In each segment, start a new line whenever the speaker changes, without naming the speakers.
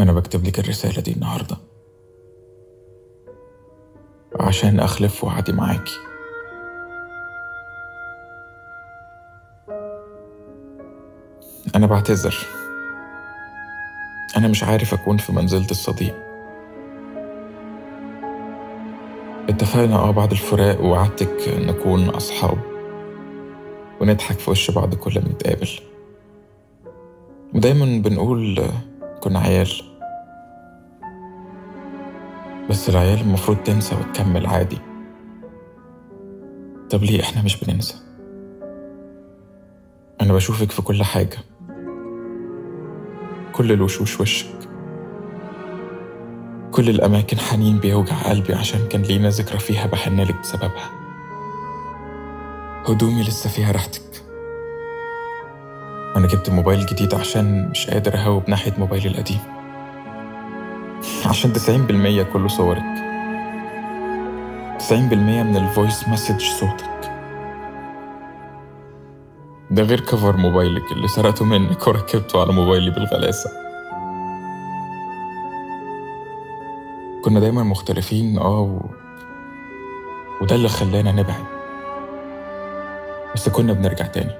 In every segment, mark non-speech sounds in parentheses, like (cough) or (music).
أنا بكتب لك الرسالة دي النهاردة. عشان أخلف وعدي معاكي أنا بعتذر. أنا مش عارف أكون في منزلة الصديق. اتفقنا آه بعد الفراق ووعدتك نكون أصحاب. ونضحك في وش بعض كل ما نتقابل. ودايما بنقول كنا عيال. بس العيال المفروض تنسى وتكمل عادي. طب ليه إحنا مش بننسى؟ أنا بشوفك في كل حاجة. كل الوشوش وشك. كل الأماكن حنين بيوجع قلبي عشان كان لينا ذكرى فيها بحنلك بسببها. هدومي لسه فيها ريحتك أنا جبت موبايل جديد عشان مش قادر أهوب ناحية موبايلي القديم. عشان تسعين بالمية كله صورك. تسعين بالمية من ال voice message صوتك. ده غير cover موبايلك اللي سرقته منك وركبته على موبايلي بالغلاسة. كنا دايما مختلفين آه و... وده اللي خلانا نبعد. بس كنا بنرجع تاني.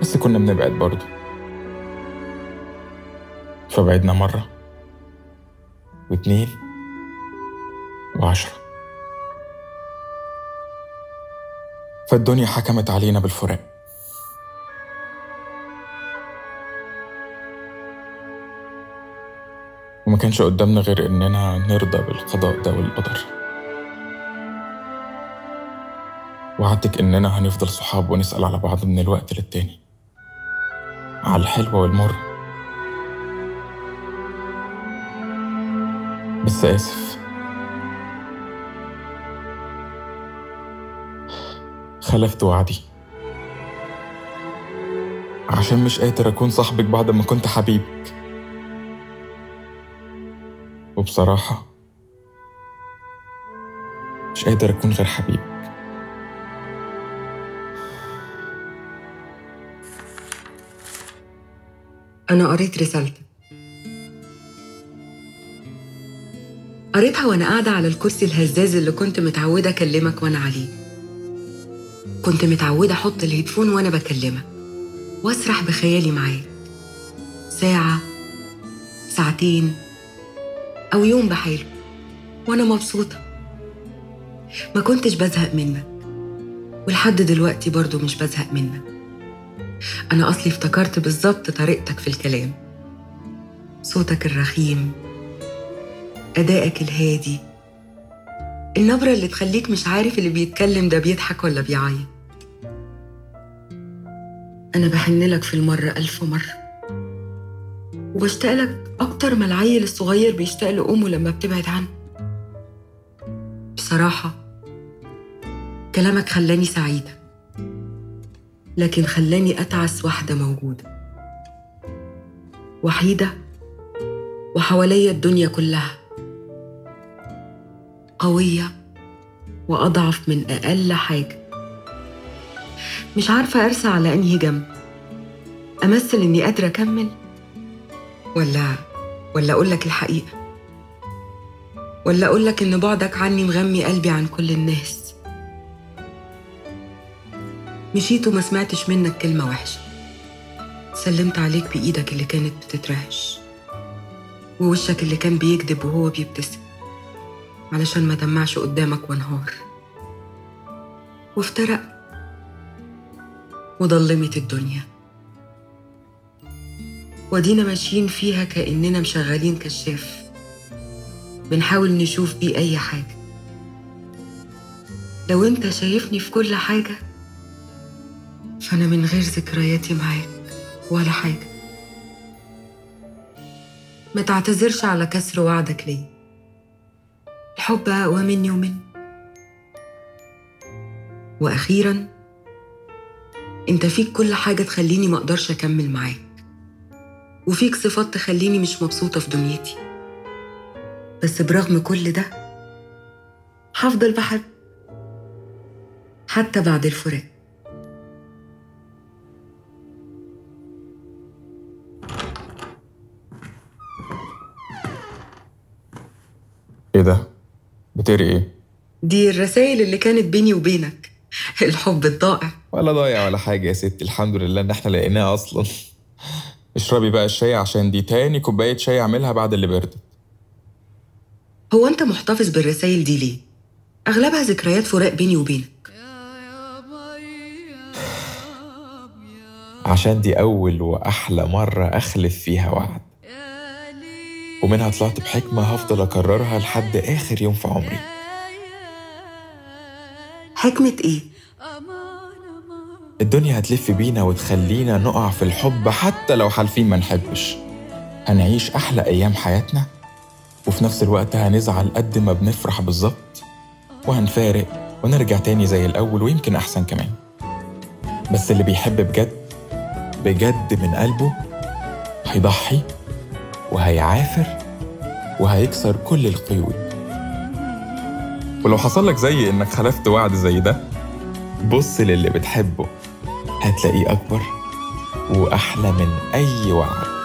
بس كنا بنبعد برضه. فبعدنا مرة. واتنين وعشرة. فالدنيا حكمت علينا بالفراق وما كانش قدامنا غير إننا نرضى بالقضاء ده والقدر. وعدتك إننا هنفضل صحاب ونسأل على بعض من الوقت للتاني. على الحلو والمر. بس آسف خلفت وعدي. عشان مش قادر أكون صاحبك بعد ما كنت حبيبك. وبصراحة مش قادر أكون غير حبيبك.
أنا قريت رسالتك. قريتها وأنا قاعدة على الكرسي الهزاز اللي كنت متعودة أكلمك وأنا عليه. كنت متعودة أحط الهيدفون وأنا بكلمك وأسرح بخيالي معاك. ساعة ساعتين أو يوم بحاله وأنا مبسوطة. ما كنتش بزهق منك ولحد دلوقتي برضو مش بزهق منك. أنا أصلي افتكرت بالظبط طريقتك في الكلام. صوتك الرخيم أدائك الهادي. النبرة اللي تخليك مش عارف اللي بيتكلم ده بيضحك ولا بيعيط. أنا بحنلك في المرة ألف مرة. وبشتاقلك أكتر ما العيل الصغير بيشتاق لأمه لما بتبعد عنه. بصراحة كلامك خلاني سعيدة. لكن خلاني أتعس واحدة موجودة. وحيدة وحواليا الدنيا كلها. قوية وأضعف من أقل حاجة. مش عارفة أرسى على أنهي جنب. أمثل إني قادرة أكمل؟ ولا ولا أقول لك الحقيقة؟ ولا أقول لك إن بعدك عني مغمي قلبي عن كل الناس؟ مشيت وما سمعتش منك كلمة وحشة. سلمت عليك بإيدك اللي كانت بتترعش. ووشك اللي كان بيكذب وهو بيبتسم. علشان ما دمعش قدامك وانهار. وافترق وضلمت الدنيا. ودينا ماشيين فيها كأننا مشغلين كشاف. بنحاول نشوف بيه أي حاجة. لو أنت شايفني في كل حاجة فأنا من غير ذكرياتي معاك ولا حاجة. ما تعتذرش على كسر وعدك ليا. الحب ومني ومن وأخيرا أنت فيك كل حاجة تخليني ما أقدرش أكمل معاك. وفيك صفات تخليني مش مبسوطة في دنيتي. بس برغم كل ده هفضل بحب. حتى بعد الفراق. إيه ده؟
بتقري إيه؟
دي الرسائل اللي كانت بيني وبينك. الحب الضائع.
ولا ضايع ولا حاجة يا ستي الحمد لله إن إحنا لقيناها أصلا. (laughs) اشربي بقى الشاي عشان دي تاني كوباية شاي أعملها بعد اللي بردت.
هو أنت محتفظ بالرسائل دي ليه؟ أغلبها ذكريات فراق بيني وبينك. (sighs)
عشان دي أول وأحلى مرة أخلف فيها وعد. ومنها طلعت بحكمة هفضل أكررها لحد آخر يوم في عمري.
حكمة إيه؟
الدنيا هتلف بينا وتخلينا نقع في الحب حتى لو حالفين ما نحبش. هنعيش أحلى أيام حياتنا وفي نفس الوقت هنزعل قد ما بنفرح بالظبط وهنفارق ونرجع تاني زي الأول ويمكن أحسن كمان. بس اللي بيحب بجد بجد من قلبه هيضحي وهيعافر وهيكسر كل القيود. ولو حصل لك زي إنك خلفت وعد زي ده بص للي بتحبه هتلاقيه أكبر وأحلى من أي وعد.